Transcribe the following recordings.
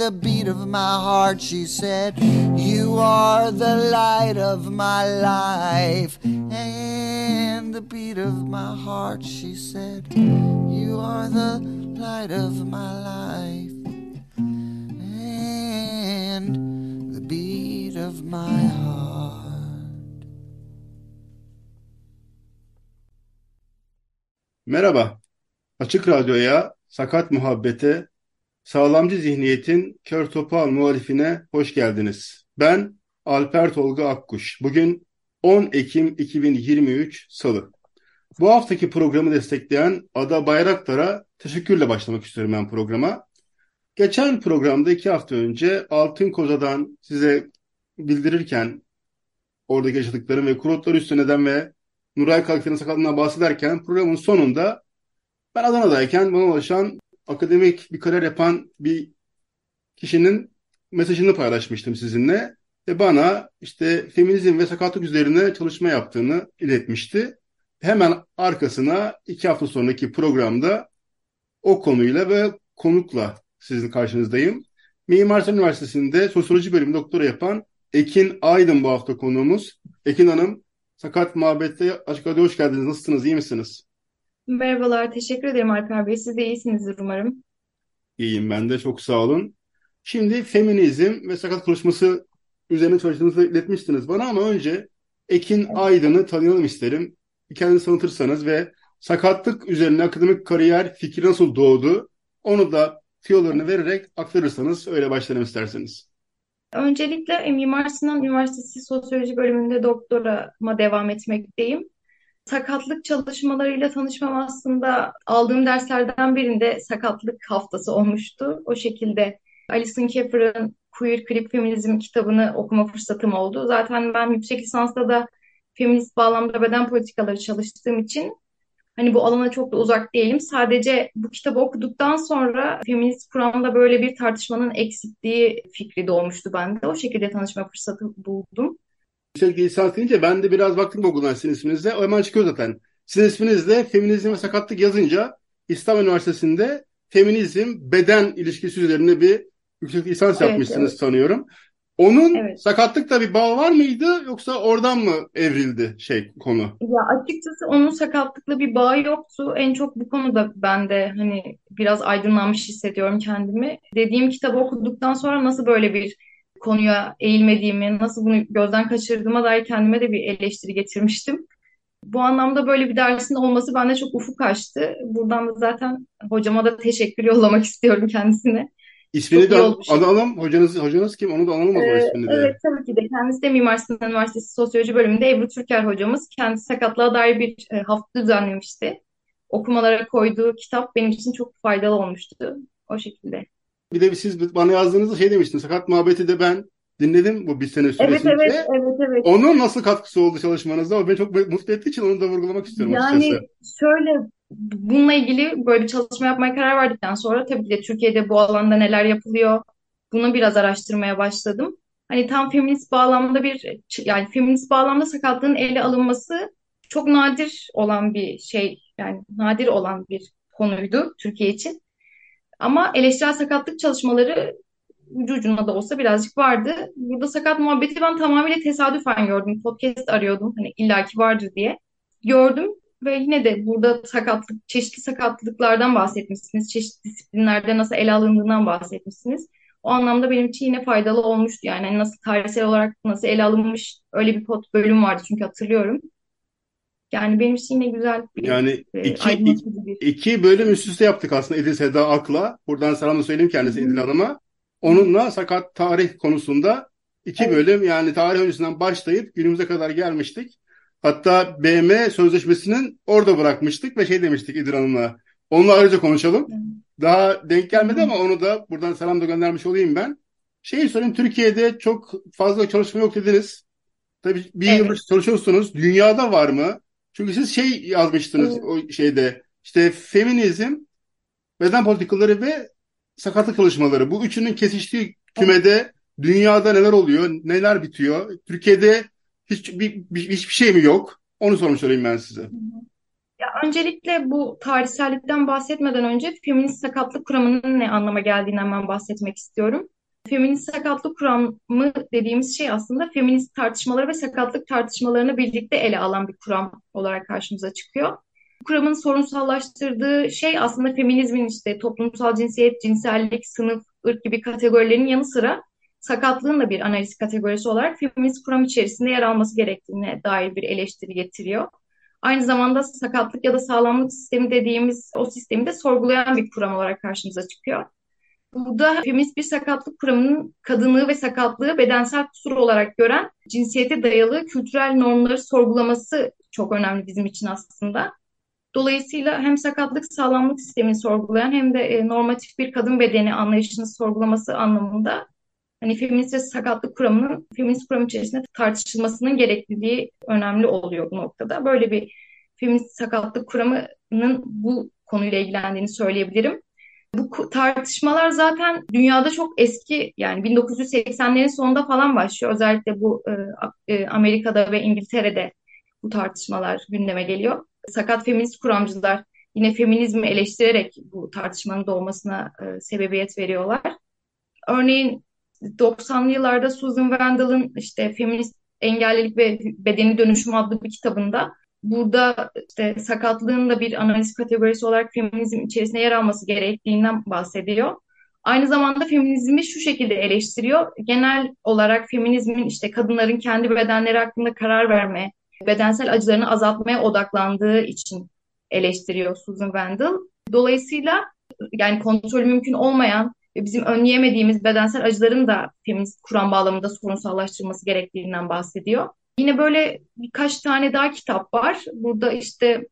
the beat of my heart. She said, You are the light of my life and the beat of my heart. She said, You are the light of my life and the beat of my heart. Merhaba. Açık Radyo'ya, Sakat Muhabbete, Sağlamcı Zihniyet'in Kör Topal muhalifine hoş geldiniz. Ben Alper Tolga Akkuş. Bugün 10 Ekim 2023 Salı. Bu haftaki programı destekleyen Ada Bayraktar'a teşekkürle başlamak istiyorum ben programa. Geçen programda iki hafta önce Altın Koza'dan size bildirirken oradaki yaşadıklarım ve Kurotlar Üstüne'den ve Nuray Kalkın'ın sakatlığından bahsederken programın sonunda ben Adana'dayken bana ulaşan akademik bir kariyer yapan bir kişinin mesajını paylaşmıştım sizinle. Ve bana işte feminizm ve sakatlık üzerine çalışma yaptığını iletmişti. Hemen arkasına iki hafta sonraki programda o konuyla ve konukla sizin karşınızdayım. Mimar Sinan Üniversitesi'nde sosyoloji bölümü doktora yapan Ekin Aydın bu hafta konuğumuz. Ekin Hanım, Sakat Muhabbet'te Açık Radyo hoş geldiniz. Nasılsınız, iyi misiniz? Merhabalar, teşekkür ederim Alper Bey. Siz de iyisinizdir umarım. İyiyim ben de, çok sağ olun. Şimdi feminizm ve sakat konuşması üzerine çalıştığınızı iletmiştiniz bana ama önce Ekin Aydın'ı tanıyalım isterim. Kendinizi tanıtırsanız ve sakatlık üzerine akademik kariyer fikri nasıl doğdu onu da tiyolarını vererek aktarırsanız öyle başlayalım isterseniz. Öncelikle Mimar Sinan Üniversitesi Sosyoloji bölümünde doktorama devam etmekteyim. Sakatlık çalışmalarıyla tanışmam aslında aldığım derslerden birinde sakatlık haftası olmuştu. O şekilde Alison Keffer'ın Queer Clip Feminizm kitabını okuma fırsatım oldu. Zaten ben yüksek lisansta da feminist bağlamda beden politikaları çalıştığım için hani bu alana çok da uzak değilim. Sadece bu kitabı okuduktan sonra feminist kuramda böyle bir tartışmanın eksikliği fikri doğmuştu bende. O şekilde tanışma fırsatı buldum. Yüksek lisans deyince ben de biraz baktım Google'dan sizin isminizle. O hemen çıkıyor zaten. Sizin isminizle feminizm ve sakatlık yazınca İstanbul Üniversitesi'nde feminizm beden ilişkisi üzerine bir yüksek lisans Evet, yapmışsınız evet. sanıyorum. Onun Evet. sakatlıkla bir bağ var mıydı yoksa oradan mı evrildi şey konu? Ya açıkçası onun sakatlıkla bir bağı yoktu. En çok bu konuda ben de hani biraz aydınlanmış hissediyorum kendimi. Dediğim kitabı okuduktan sonra nasıl böyle bir konuya eğilmediğimi, nasıl bunu gözden kaçırdığıma dair kendime de bir eleştiri getirmiştim. Bu anlamda böyle bir dersin olması bende çok ufuk açtı. Buradan da zaten hocama da teşekkür yollamak istiyorum kendisine. İsmini Çok de analım. Hocanız, hocanız kim? Onu da analım o Ee, ismini de. evet tabii ki de. Kendisi de Mimar Sinan Üniversitesi Sosyoloji bölümünde Ebru Türker hocamız. Kendisi sakatlığa dair bir e, hafta düzenlemişti. Okumalara koyduğu kitap benim için çok faydalı olmuştu. O şekilde. Bir de siz bana yazdığınızda şey demiştiniz. Sakat muhabbeti de ben dinledim bu bir sene Evet süresince. evet evet evet. Onun nasıl katkısı oldu çalışmanızda? O beni çok mutlu ettiği için onu da vurgulamak istiyorum Yani açıkçası. şöyle bununla ilgili böyle bir çalışma yapmaya karar verdikten sonra tabii ki de Türkiye'de bu alanda neler yapılıyor bunu biraz araştırmaya başladım. Hani tam feminist bağlamda bir yani feminist bağlamda sakatlığın ele alınması çok nadir olan bir şey yani nadir olan bir konuydu Türkiye için. Ama eleştirel sakatlık çalışmaları ucu ucuna da olsa birazcık vardı. Burada sakat muhabbeti ben tamamıyla tesadüfen gördüm. Podcast arıyordum hani illaki vardır diye. Gördüm ve yine de burada sakatlık, çeşitli sakatlıklardan bahsetmişsiniz. Çeşitli disiplinlerde nasıl ele alındığından bahsetmişsiniz. O anlamda benim için yine faydalı olmuştu. Yani hani nasıl tarihsel olarak nasıl ele alınmış öyle bir pod bölüm vardı çünkü hatırlıyorum. Yani benim için yine güzel bir Yani e, iki, bir. iki bölüm üst üste yaptık aslında Edil Seda Ak'la. Buradan selamı söyleyeyim kendisi. Edil Hanım'a. Onunla sakat tarih konusunda iki Evet. bölüm yani tarih öncesinden başlayıp günümüze kadar gelmiştik. Hatta BM sözleşmesinin orada bırakmıştık ve şey demiştik İdil Hanım'la. Onunla ayrıca konuşalım. Daha denk gelmedi ama onu da buradan selam da göndermiş olayım ben. Şeyi sorayım Türkiye'de çok fazla çalışma yok dediniz. Tabii bir Evet. yıldır çalışıyorsunuz. Dünyada var mı? Çünkü siz şey yazmıştınız Evet. o şeyde. İşte feminizm, beden politikaları ve sakatlık çalışmaları. Bu üçünün kesiştiği kümede dünyada neler oluyor, neler bitiyor? Türkiye'de hiç bir, bir- hiçbir şey mi yok? Onu sormuş olayım ben size. Ya öncelikle bu tarihsellikten bahsetmeden önce feminist sakatlık kuramının ne anlama geldiğinden ben bahsetmek istiyorum. Feminist sakatlık kuramı dediğimiz şey aslında feminist tartışmaları ve sakatlık tartışmalarını birlikte ele alan bir kuram olarak karşımıza çıkıyor. Kuramın sorunsallaştırdığı şey aslında feminizmin işte toplumsal cinsiyet, cinsellik, sınıf, ırk gibi kategorilerin yanı sıra sakatlığın da bir analiz kategorisi olarak feminist kuram içerisinde yer alması gerektiğine dair bir eleştiri getiriyor. Aynı zamanda sakatlık ya da sağlamlık sistemi dediğimiz o sistemi de sorgulayan bir kuram olarak karşımıza çıkıyor. Burada feminist bir sakatlık kuramının kadınlığı ve sakatlığı bedensel kusur olarak gören cinsiyete dayalı kültürel normları sorgulaması çok önemli bizim için aslında. Dolayısıyla hem sakatlık sağlamlık sistemini sorgulayan hem de e, normatif bir kadın bedeni anlayışını sorgulaması anlamında hani feminist ve sakatlık kuramının feminist kuram içerisinde tartışılmasının gerekliliği önemli oluyor bu noktada. Böyle bir feminist sakatlık kuramının bu konuyla ilgilendiğini söyleyebilirim. Bu tartışmalar zaten dünyada çok eski yani 1980'lerin sonunda falan başlıyor. Özellikle bu e, e, Amerika'da ve İngiltere'de bu tartışmalar gündeme geliyor. Sakat feminist kuramcılar yine feminizmi eleştirerek bu tartışmanın doğmasına e, sebebiyet veriyorlar. Örneğin 90'lı yıllarda Susan Wendell'ın işte Feminist Engellilik ve Bedeni Dönüşüm adlı bir kitabında burada işte sakatlığın da bir analiz kategorisi olarak feminizm içerisinde yer alması gerektiğinden bahsediyor. Aynı zamanda feminizmi şu şekilde eleştiriyor. Genel olarak feminizmin işte kadınların kendi bedenleri hakkında karar verme, bedensel acılarını azaltmaya odaklandığı için eleştiriyor Susan Wendell. Dolayısıyla yani kontrolü mümkün olmayan ve bizim önleyemediğimiz bedensel acıların da feminist kuram bağlamında sorunsallaştırılması gerektiğinden bahsediyor. Yine böyle birkaç tane daha kitap var. Burada işte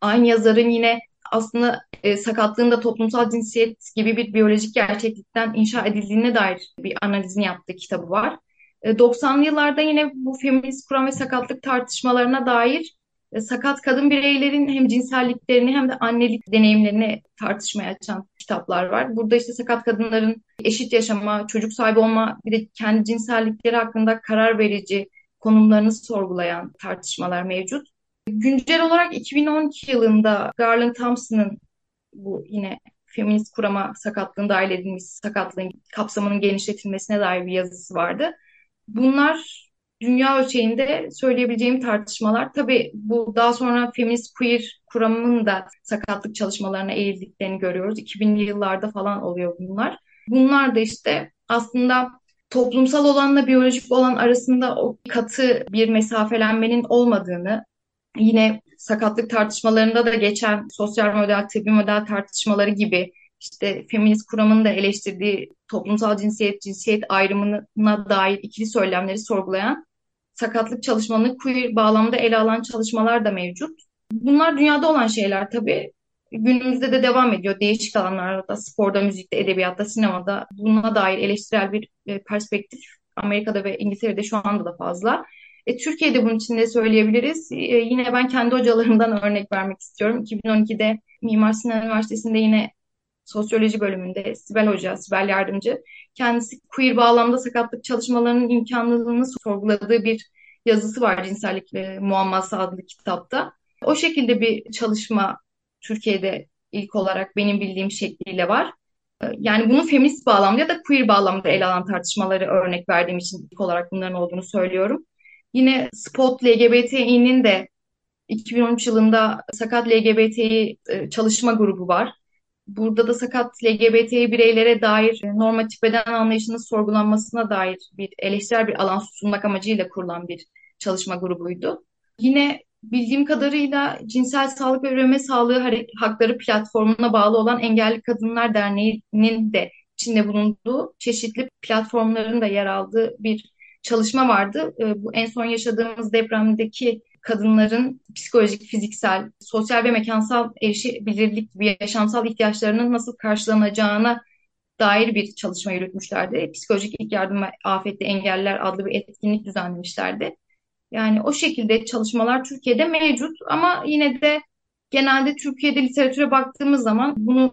aynı yazarın yine aslında e, sakatlığın toplumsal cinsiyet gibi bir biyolojik gerçeklikten inşa edildiğine dair bir analizini yaptığı kitabı var. E, 90'lı yıllarda yine bu feminist kuram ve sakatlık tartışmalarına dair e, sakat kadın bireylerin hem cinselliklerini hem de annelik deneyimlerini tartışmaya açan kitaplar var. Burada işte sakat kadınların eşit yaşama, çocuk sahibi olma, bir de kendi cinsellikleri hakkında karar verici konumlarını sorgulayan tartışmalar mevcut. Güncel olarak 2012 yılında Garland Thompson'ın bu yine feminist kurama sakatlığın dahil edilmiş sakatlığın kapsamının genişletilmesine dair bir yazısı vardı. Bunlar dünya ölçeğinde söyleyebileceğim tartışmalar. Tabii bu daha sonra feminist queer kuramının da sakatlık çalışmalarına eğildiklerini görüyoruz. 2000'li yıllarda falan oluyor bunlar. Bunlar da işte aslında toplumsal olanla biyolojik olan arasında o katı bir mesafelenmenin olmadığını, yine sakatlık tartışmalarında da geçen sosyal model, tıbbi model tartışmaları gibi işte feminist kuramın da eleştirdiği toplumsal cinsiyet, cinsiyet ayrımına dair ikili söylemleri sorgulayan sakatlık çalışmalarını queer bağlamda ele alan çalışmalar da mevcut. Bunlar dünyada olan şeyler tabii. Günümüzde de devam ediyor. Değişik alanlarda, sporda, müzikte, edebiyatta, sinemada buna dair eleştirel bir e, perspektif Amerika'da ve İngiltere'de şu anda da fazla. E, Türkiye'de bunun için de söyleyebiliriz. E, yine ben kendi hocalarımdan örnek vermek istiyorum. 2012'de Mimar Sinan Üniversitesi'nde yine sosyoloji bölümünde Sibel Hoca, Sibel Yardımcı kendisi queer bağlamda sakatlık çalışmalarının imkanlılığını sorguladığı bir yazısı var Cinsellik ve Muamması adlı kitapta. O şekilde bir çalışma Türkiye'de ilk olarak benim bildiğim şekliyle var. Yani bunu feminist bağlamda ya da queer bağlamda ele alan tartışmaları örnek verdiğim için ilk olarak bunların olduğunu söylüyorum. Yine Spot LGBTİ'nin de 2013 yılında sakat LGBTİ çalışma grubu var. Burada da sakat LGBTİ bireylere dair normatif beden anlayışının sorgulanmasına dair bir eleştirel bir alan sunmak amacıyla kurulan bir çalışma grubuydu. Yine bildiğim kadarıyla Cinsel Sağlık ve Üreme Sağlığı Hakları platformuna bağlı olan Engelli Kadınlar Derneği'nin de içinde bulunduğu çeşitli platformların da yer aldığı bir çalışma vardı. Ee, bu en son yaşadığımız depremdeki kadınların psikolojik, fiziksel, sosyal ve mekansal erişebilirlik gibi yaşamsal ihtiyaçlarının nasıl karşılanacağına dair bir çalışma yürütmüşlerdi. Psikolojik ilk yardım ve afetli engeller adlı bir etkinlik düzenlemişlerdi. Yani o şekilde çalışmalar Türkiye'de mevcut ama yine de genelde Türkiye'de literatüre baktığımız zaman bunu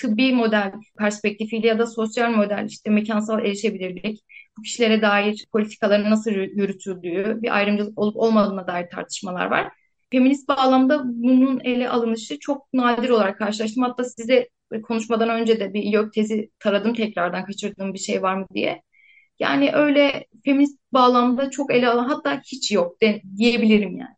tıbbi model perspektifiyle ya da sosyal model işte mekansal erişebilirlik, bu kişilere dair politikaların nasıl yürütüldüğü, bir ayrımcılık olup olmadığına dair tartışmalar var. Feminist bağlamda bunun ele alınışı çok nadir olarak karşılaştım. Hatta size konuşmadan önce de bir yok tezi taradım tekrardan kaçırdığım bir şey var mı diye. Yani öyle feminist bağlamda çok ele alan hatta hiç yok de, diyebilirim yani.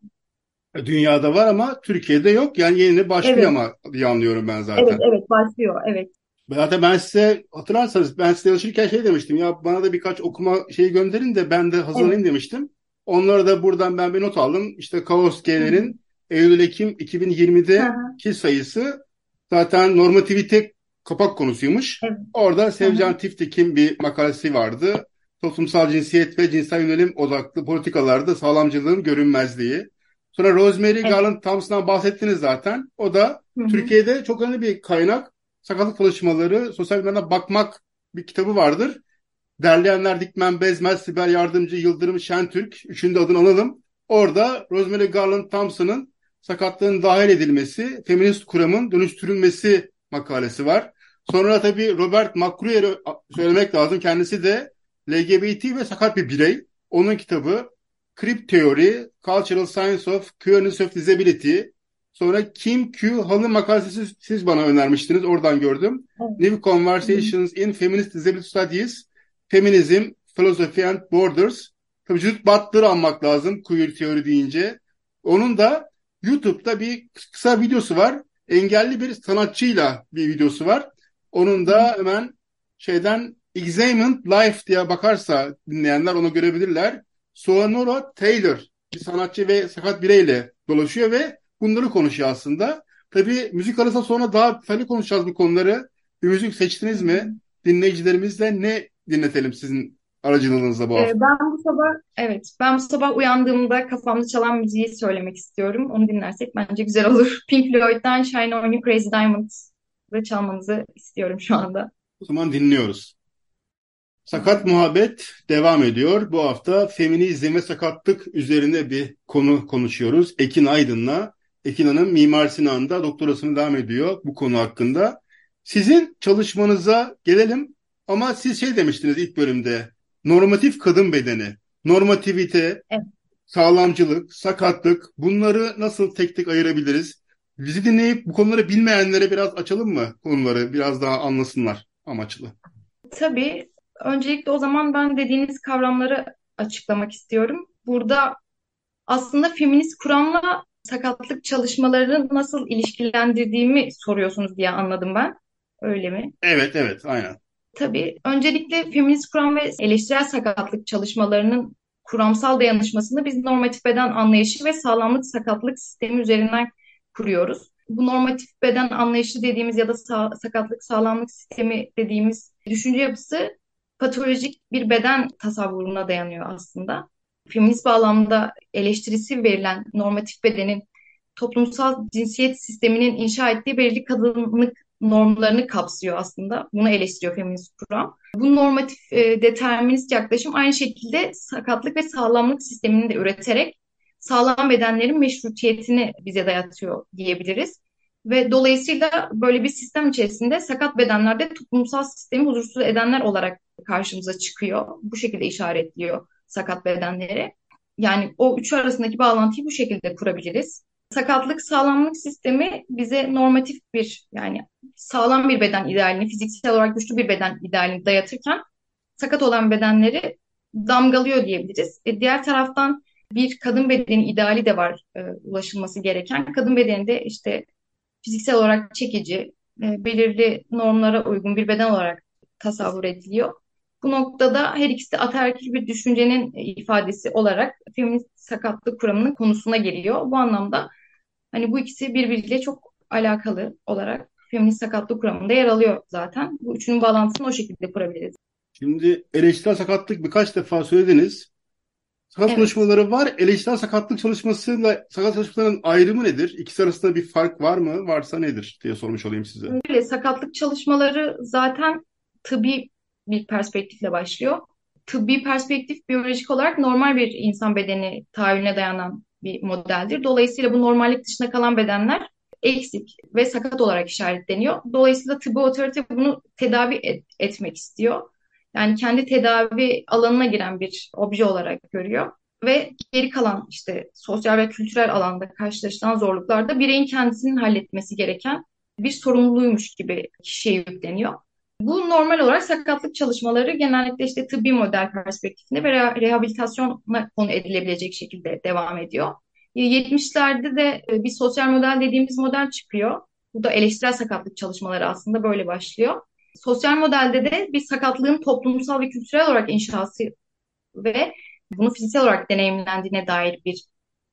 E, dünyada var ama Türkiye'de yok. Yani yeni başlıyor evet. ama diye anlıyorum ben zaten. Evet evet başlıyor evet. Zaten ben size hatırlarsanız ben size çalışırken şey demiştim ya bana da birkaç okuma şeyi gönderin de ben de hazırlayayım evet. demiştim. Onları da buradan ben bir not aldım. İşte Kaos G'lerin Eylül-Ekim 2020'deki sayısı zaten normativite kapak konusuymuş. Evet. Orada Sevcan Tiftik'in bir makalesi vardı. Toplumsal cinsiyet ve cinsel yönelim odaklı politikalarda sağlamcılığın görünmezliği. Sonra Rosemary evet. Garland Thompson'dan bahsettiniz zaten. O da Hı-hı. Türkiye'de çok önemli bir kaynak. Sakatlık çalışmaları, sosyal bilimlerine bakmak bir kitabı vardır. Derleyenler Dikmen Bezmez, Sibel Yardımcı, Yıldırım Şentürk. Üçünü de adını analım. Orada Rosemary Garland Thompson'ın sakatlığın dahil edilmesi, feminist kuramın dönüştürülmesi makalesi var. Sonra tabii Robert McCruer'ı söylemek lazım. Kendisi de LGBT ve sakat bir birey. Onun kitabı Crip Theory, Cultural Science of Queerness of Disability. Sonra Kim Q. Han'ın makalesi siz bana önermiştiniz. Oradan gördüm. Evet. New Conversations in Feminist Disability Studies, Feminism, Philosophy and Borders. Tabii Judith Butler'ı anmak lazım queer teori deyince. Onun da YouTube'da bir kısa videosu var. Engelli bir sanatçıyla bir videosu var. Onun da hemen şeyden Examined Life diye bakarsa dinleyenler onu görebilirler. Sonora Taylor bir sanatçı ve sakat bireyle dolaşıyor ve bunları konuşuyor aslında. Tabii müzik arasında sonra daha detaylı konuşacağız bu konuları. Bir müzik seçtiniz mi? Dinleyicilerimizle ne dinletelim sizin aracılığınızla bu hafta? Ee, ben bu sabah evet ben bu sabah uyandığımda kafamda çalan müziği söylemek istiyorum. Onu dinlersek bence güzel olur. Pink Floyd'dan Shine On You Crazy Diamonds ve çalmanızı istiyorum şu anda. O zaman dinliyoruz. Sakat Muhabbet devam ediyor. Bu hafta feminizm ve sakatlık üzerine bir konu konuşuyoruz. Ekin Aydın'la. Ekin Hanım Mimar Sinan'da doktorasını devam ediyor bu konu hakkında. Sizin çalışmanıza gelelim ama siz şey demiştiniz ilk bölümde. Normatif kadın bedeni, normativite, evet. sağlamcılık, sakatlık bunları nasıl tek tek ayırabiliriz? Bizi dinleyip bu konuları bilmeyenlere biraz açalım mı konuları? Biraz daha anlasınlar amaçlı. Tabii Öncelikle o zaman ben dediğiniz kavramları açıklamak istiyorum. Burada aslında feminist kuramla sakatlık çalışmalarını nasıl ilişkilendirdiğimi soruyorsunuz diye anladım ben. Öyle mi? Evet, evet, aynen. Tabii. Öncelikle feminist kuram ve eleştirel sakatlık çalışmalarının kuramsal dayanışmasını biz normatif beden anlayışı ve sağlamlık sakatlık sistemi üzerinden kuruyoruz. Bu normatif beden anlayışı dediğimiz ya da sağ, sakatlık sağlamlık sistemi dediğimiz düşünce yapısı patolojik bir beden tasavvuruna dayanıyor aslında. Feminist bağlamda eleştirisi verilen normatif bedenin toplumsal cinsiyet sisteminin inşa ettiği belirli kadınlık normlarını kapsıyor aslında. Bunu eleştiriyor feminist kuram. Bu normatif e, determinist yaklaşım aynı şekilde sakatlık ve sağlamlık sistemini de üreterek sağlam bedenlerin meşrutiyetini bize dayatıyor diyebiliriz. Ve dolayısıyla böyle bir sistem içerisinde sakat bedenlerde toplumsal sistemi huzursuz edenler olarak karşımıza çıkıyor. Bu şekilde işaretliyor sakat bedenleri. Yani o üçü arasındaki bağlantıyı bu şekilde kurabiliriz. Sakatlık sağlamlık sistemi bize normatif bir yani sağlam bir beden idealini, fiziksel olarak güçlü bir beden idealini dayatırken sakat olan bedenleri damgalıyor diyebiliriz. E, diğer taraftan bir kadın bedeni ideali de var e, ulaşılması gereken. Kadın bedeni de işte fiziksel olarak çekici, e, belirli normlara uygun bir beden olarak tasavvur ediliyor. Bu noktada her ikisi ataerkil bir düşüncenin ifadesi olarak feminist sakatlık kuramının konusuna geliyor. Bu anlamda hani bu ikisi birbiriyle çok alakalı olarak feminist sakatlık kuramında yer alıyor zaten. Bu üçünün bağlantısını o şekilde kurabiliriz. Şimdi eleştirel sakatlık birkaç defa söylediniz. Sakat Evet. çalışmaları var. Eleştirel sakatlık çalışmasıyla sakat çalışmaların ayrımı nedir? İkisi arasında bir fark var mı? Varsa nedir diye sormuş olayım size. Böyle sakatlık çalışmaları zaten tıbbi bir perspektifle başlıyor. Tıbbi perspektif biyolojik olarak normal bir insan bedeni tahayyülüne dayanan bir modeldir. Dolayısıyla bu normallik dışında kalan bedenler eksik ve sakat olarak işaretleniyor. Dolayısıyla tıbbi otorite bunu tedavi et- etmek istiyor. Yani kendi tedavi alanına giren bir obje olarak görüyor. Ve geri kalan işte sosyal ve kültürel alanda karşılaşılan zorluklarda bireyin kendisinin halletmesi gereken bir sorumluluğuymuş gibi kişiye yükleniyor. Bu normal olarak sakatlık çalışmaları genellikle işte tıbbi model perspektifinde ve reha- rehabilitasyona konu edilebilecek şekilde devam ediyor. 70'lerde de e, bir sosyal model dediğimiz model çıkıyor. Bu da eleştirel sakatlık çalışmaları aslında böyle başlıyor. Sosyal modelde de bir sakatlığın toplumsal ve kültürel olarak inşası ve bunu fiziksel olarak deneyimlendiğine dair bir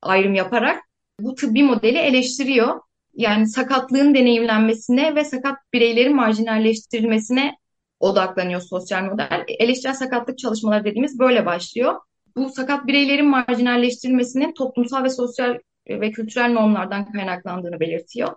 ayrım yaparak bu tıbbi modeli eleştiriyor. Yani sakatlığın deneyimlenmesine ve sakat bireylerin marjinalleştirilmesine odaklanıyor sosyal model. Eleştirel sakatlık çalışmaları dediğimiz böyle başlıyor. Bu sakat bireylerin marjinalleştirilmesinin toplumsal ve sosyal ve kültürel normlardan kaynaklandığını belirtiyor.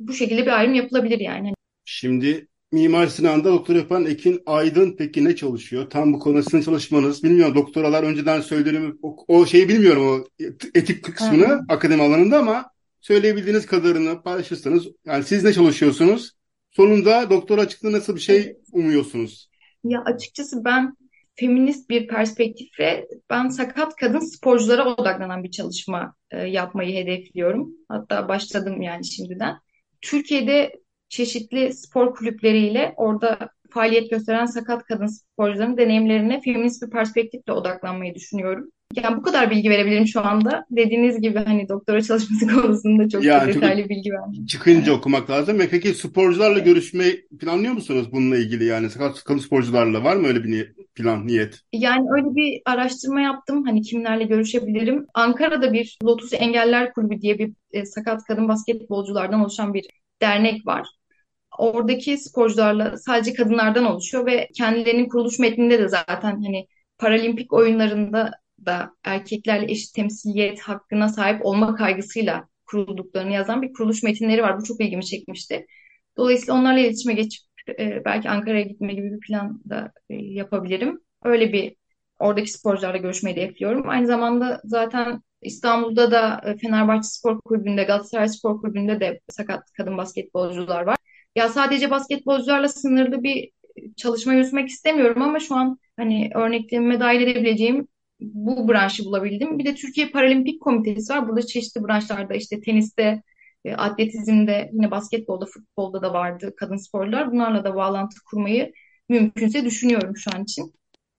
Bu şekilde bir ayrım yapılabilir yani. Şimdi Mimar Sinan'da doktor yapan Ekin Aydın peki ne çalışıyor? Tam bu sizin çalışmanız. Bilmiyorum doktoralar önceden söylediğimi o, o şeyi bilmiyorum o etik kısmını Hı. akademi alanında ama söyleyebildiğiniz kadarını paylaşırsanız yani siz ne çalışıyorsunuz? Sonunda doktora çıktığında nasıl bir şey umuyorsunuz? Ya açıkçası ben feminist bir perspektifle ben sakat kadın sporculara odaklanan bir çalışma e, yapmayı hedefliyorum. Hatta başladım yani şimdiden. Türkiye'de çeşitli spor kulüpleriyle orada faaliyet gösteren sakat kadın sporcuların deneyimlerine feminist bir perspektifle odaklanmayı düşünüyorum. Yani bu kadar bilgi verebilirim şu anda. Dediğiniz gibi hani doktora çalışması konusunda çok Yani çok- detaylı bilgi vermem. Çıkınca okumak lazım. Ve peki sporcularla görüşmeyi planlıyor musunuz bununla ilgili yani sakat kadın sporcularla var mı öyle bir niyet, plan, niyet? Yani öyle bir araştırma yaptım. Hani kimlerle görüşebilirim. Ankara'da bir Lotus Engeller Kulübü diye bir e, sakat kadın basketbolculardan oluşan bir dernek var. Oradaki sporcularla sadece kadınlardan oluşuyor ve kendilerinin kuruluş metninde de zaten hani paralimpik oyunlarında da erkeklerle eşit temsiliyet hakkına sahip olma kaygısıyla kurulduklarını yazan bir kuruluş metinleri var. Bu çok ilgimi çekmişti. Dolayısıyla onlarla iletişime geçip e, belki Ankara'ya gitme gibi bir plan da e, yapabilirim. Öyle bir oradaki sporcularla görüşmeyi hedefliyorum. Aynı zamanda zaten İstanbul'da da e, Fenerbahçe Spor Kulübü'nde, Galatasaray Spor Kulübü'nde de sakat kadın basketbolcular var. Ya sadece basketbolcularla sınırlı bir çalışma yürütmek istemiyorum ama şu an hani örneklememe dahil edebileceğim bu branşı bulabildim. Bir de Türkiye Paralimpik Komitesi var. Burada çeşitli branşlarda işte teniste, e, atletizmde, yine basketbolda, futbolda da vardı kadın sporlar. Bunlarla da bağlantı kurmayı mümkünse düşünüyorum şu an için.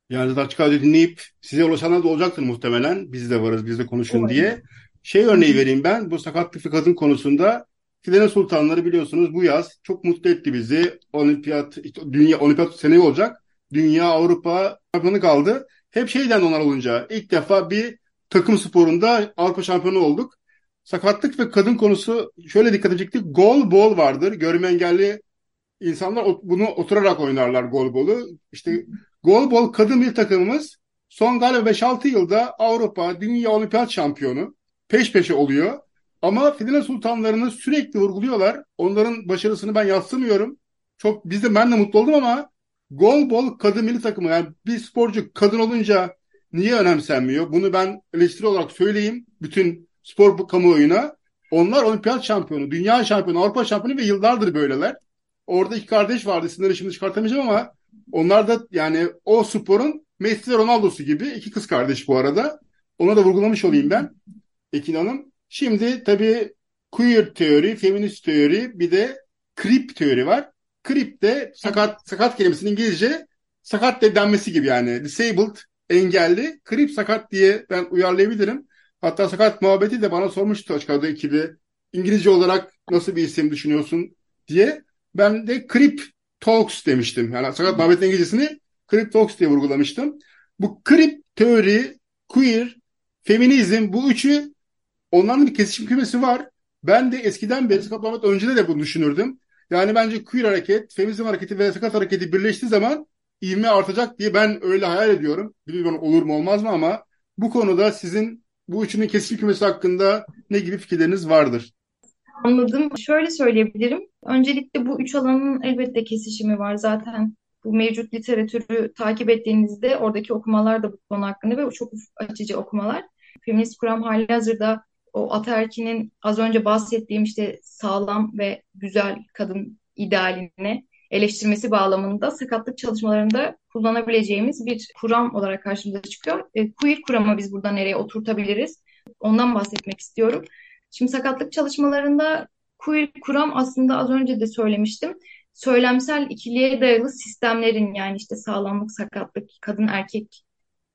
Yani açık radyo dinleyip size ulaşanlar da olacaktır muhtemelen. Biz de varız, biz de konuşun Umarım. diye. Şey örneği vereyim ben. Bu sakatlık ve kadın konusunda Filenin Sultanları biliyorsunuz bu yaz çok mutlu etti bizi. Olimpiyat, işte dünya olimpiyat seneye olacak. Dünya, Avrupa şampiyonu kaldı. Hep şeyden onlar olunca ilk defa bir takım sporunda Avrupa şampiyonu olduk. Sakatlık ve kadın konusu şöyle dikkat çekti. Gol bol vardır. Görme engelli insanlar bunu oturarak oynarlar gol bolu. İşte gol bol kadın bir takımımız son galiba 5-6 yılda Avrupa, Dünya Olimpiyat şampiyonu peş peşe oluyor. Ama Fidene Sultanlarını sürekli vurguluyorlar. Onların başarısını ben yadsımıyorum. Çok biz ben de mutlu oldum ama gol bol kadın milli takımı yani bir sporcu kadın olunca niye önemsenmiyor? Bunu ben eleştiri olarak söyleyeyim bütün spor kamuoyuna. Onlar olimpiyat şampiyonu, dünya şampiyonu, Avrupa şampiyonu ve yıllardır böyleler. Orada iki kardeş vardı. İsimleri şimdi çıkartamayacağım ama onlar da yani o sporun Messi ve Ronaldo'su gibi iki kız kardeş bu arada. Ona da vurgulamış olayım ben. Ekin Hanım. Şimdi tabii queer teori, feminist teori bir de creep teori var. De sakat, sakat kelimesinin İngilizce sakat de denmesi gibi yani. Disabled, engelli. Creep sakat diye ben uyarlayabilirim. Hatta sakat muhabbeti de bana sormuştu açık radyo ekibi. İngilizce olarak nasıl bir isim düşünüyorsun diye. Ben de Creep Talks demiştim. Yani sakat muhabbetin İngilizcesini Crip Talks diye vurgulamıştım. Bu Crip teori, queer, feminizm bu üçü onların bir kesişim kümesi var. Ben de eskiden beri Sakat Muhammed öncede de bunu düşünürdüm. Yani bence queer hareket, feminizm hareketi ve sakat hareketi birleştiği zaman ivme artacak diye ben öyle hayal ediyorum. Bilmiyorum olur mu olmaz mı ama bu konuda sizin bu üçünün kesişim kümesi hakkında ne gibi fikirleriniz vardır? Anladım. Şöyle söyleyebilirim. Öncelikle bu üç alanın elbette kesişimi var. Zaten bu mevcut literatürü takip ettiğinizde oradaki okumalar da bu konu hakkında ve çok açıcı okumalar. Feminist kuram hali hazırda o ataerkinin az önce bahsettiğim işte sağlam ve güzel kadın idealine eleştirmesi bağlamında sakatlık çalışmalarında kullanabileceğimiz bir kuram olarak karşımıza çıkıyor. E, queer kuramı biz burada nereye oturtabiliriz? Ondan bahsetmek istiyorum. Şimdi sakatlık çalışmalarında queer kuram aslında az önce de söylemiştim. Söylemsel ikiliye dayalı sistemlerin yani işte sağlamlık, sakatlık, kadın erkek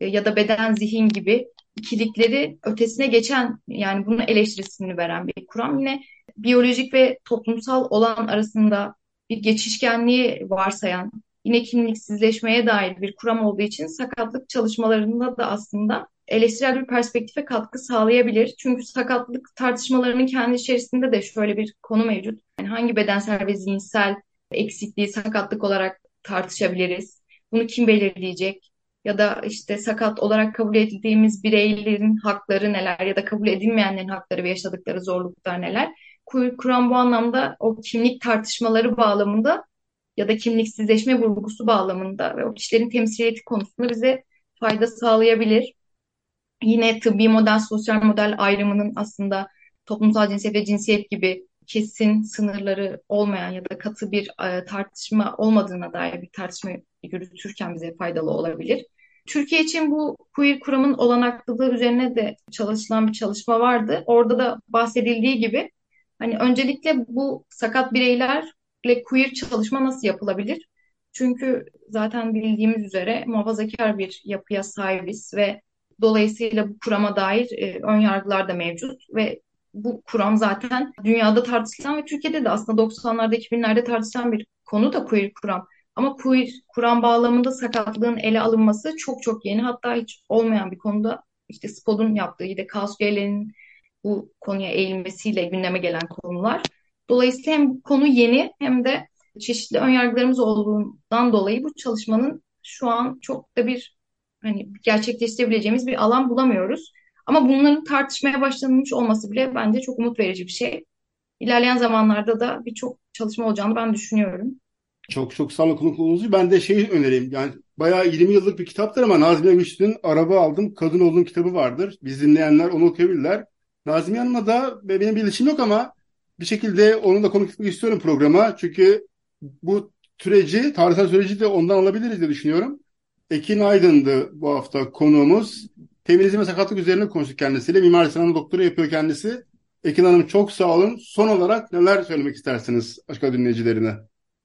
e, ya da beden zihin gibi ikilikleri ötesine geçen yani bunun eleştirisini veren bir kuram. Yine biyolojik ve toplumsal olan arasında bir geçişkenliği varsayan, yine kimliksizleşmeye dair bir kuram olduğu için sakatlık çalışmalarında da aslında eleştirel bir perspektife katkı sağlayabilir. Çünkü sakatlık tartışmalarının kendi içerisinde de şöyle bir konu mevcut. Yani hangi bedensel ve zihinsel eksikliği sakatlık olarak tartışabiliriz? Bunu kim belirleyecek? Ya da işte sakat olarak kabul edildiğimiz bireylerin hakları neler ya da kabul edilmeyenlerin hakları ve yaşadıkları zorluklar neler? Kur'an bu anlamda o kimlik tartışmaları bağlamında ya da kimliksizleşme vurgusu bağlamında ve o kişilerin temsiliyeti konusunda bize fayda sağlayabilir. Yine tıbbi model, sosyal model ayrımının aslında toplumsal cinsiyet ve cinsiyet gibi kesin sınırları olmayan ya da katı bir e, tartışma olmadığına dair bir tartışma yürütürken bize faydalı olabilir. Türkiye için bu queer kuramın olanaklılığı üzerine de çalışılan bir çalışma vardı. Orada da bahsedildiği gibi hani öncelikle bu sakat bireylerle queer çalışma nasıl yapılabilir? Çünkü zaten bildiğimiz üzere muhafazakar bir yapıya sahibiz ve dolayısıyla bu kurama dair e, ön yargılar da mevcut ve bu kuram zaten dünyada tartışılan ve Türkiye'de de aslında 90'larda 2000'lerde tartışılan bir konu da queer kuram. Ama queer kuram bağlamında sakatlığın ele alınması çok çok yeni hatta hiç olmayan bir konuda işte SPOD'un yaptığı yine kaos üyelerinin bu konuya eğilmesiyle gündeme gelen konular. Dolayısıyla hem konu yeni hem de çeşitli önyargılarımız olduğundan dolayı bu çalışmanın şu an çok da bir hani gerçekleştirebileceğimiz bir alan bulamıyoruz. Ama bunların tartışmaya başlanmış olması bile bence çok umut verici bir şey. İlerleyen zamanlarda da birçok çalışma olacağını ben düşünüyorum. Çok çok sağ olun konukluğunuzu. Ben de şey önereyim. Yani bayağı 20 yıllık bir kitaptır ama Nazmiye Güçlü'nün Araba Aldım Kadın Oldum kitabı vardır. Biz dinleyenler onu okuyabilirler. Nazmiye Hanım'la da benim bir ilişkim yok ama bir şekilde onu da konuk etmek istiyorum programa. Çünkü bu süreci, tarihsel süreci de ondan alabiliriz diye düşünüyorum. Ekin Aydın'dı bu hafta konuğumuz. Feminizm ve sakatlık üzerine konuştuk kendisiyle. Mimar Sinan'ın doktora yapıyor kendisi. Ekin Hanım çok sağ olun. Son olarak neler söylemek istersiniz başka dinleyicilerine?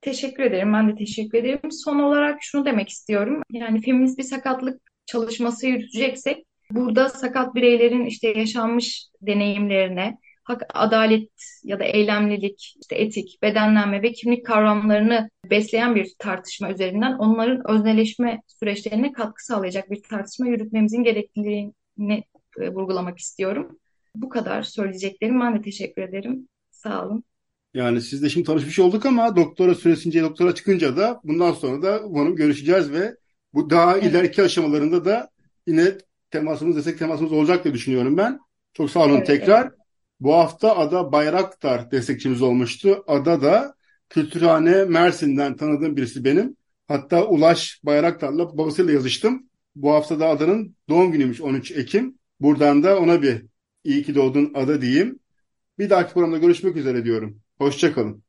Teşekkür ederim. Ben de teşekkür ederim. Son olarak şunu demek istiyorum. Yani feminist bir sakatlık çalışması yürüteceksek burada sakat bireylerin işte yaşanmış deneyimlerine, hak, adalet ya da eylemlilik, işte etik, bedenlenme ve kimlik kavramlarını besleyen bir tartışma üzerinden onların özneleşme süreçlerine katkı sağlayacak bir tartışma yürütmemizin gerekliliğini e, vurgulamak istiyorum. Bu kadar söyleyeceklerim. Ben de teşekkür ederim. Sağ olun. Yani sizle şimdi tanışmış olduk ama doktora süresince, doktora çıkınca da bundan sonra da umarım görüşeceğiz ve bu daha evet. ileriki aşamalarında da yine temasımız desek temasımız olacak diye düşünüyorum ben. Çok sağ olun evet, tekrar. Evet. Bu hafta Ada Bayraktar destekçimiz olmuştu. Ada da Kültürhane Mersin'den tanıdığım birisi benim. Hatta Ulaş Bayraktar'la babasıyla yazıştım. Bu hafta da Ada'nın doğum günüymüş 13 Ekim. Buradan da ona bir iyi ki doğdun Ada diyeyim. Bir dahaki programda görüşmek üzere diyorum. Hoşçakalın.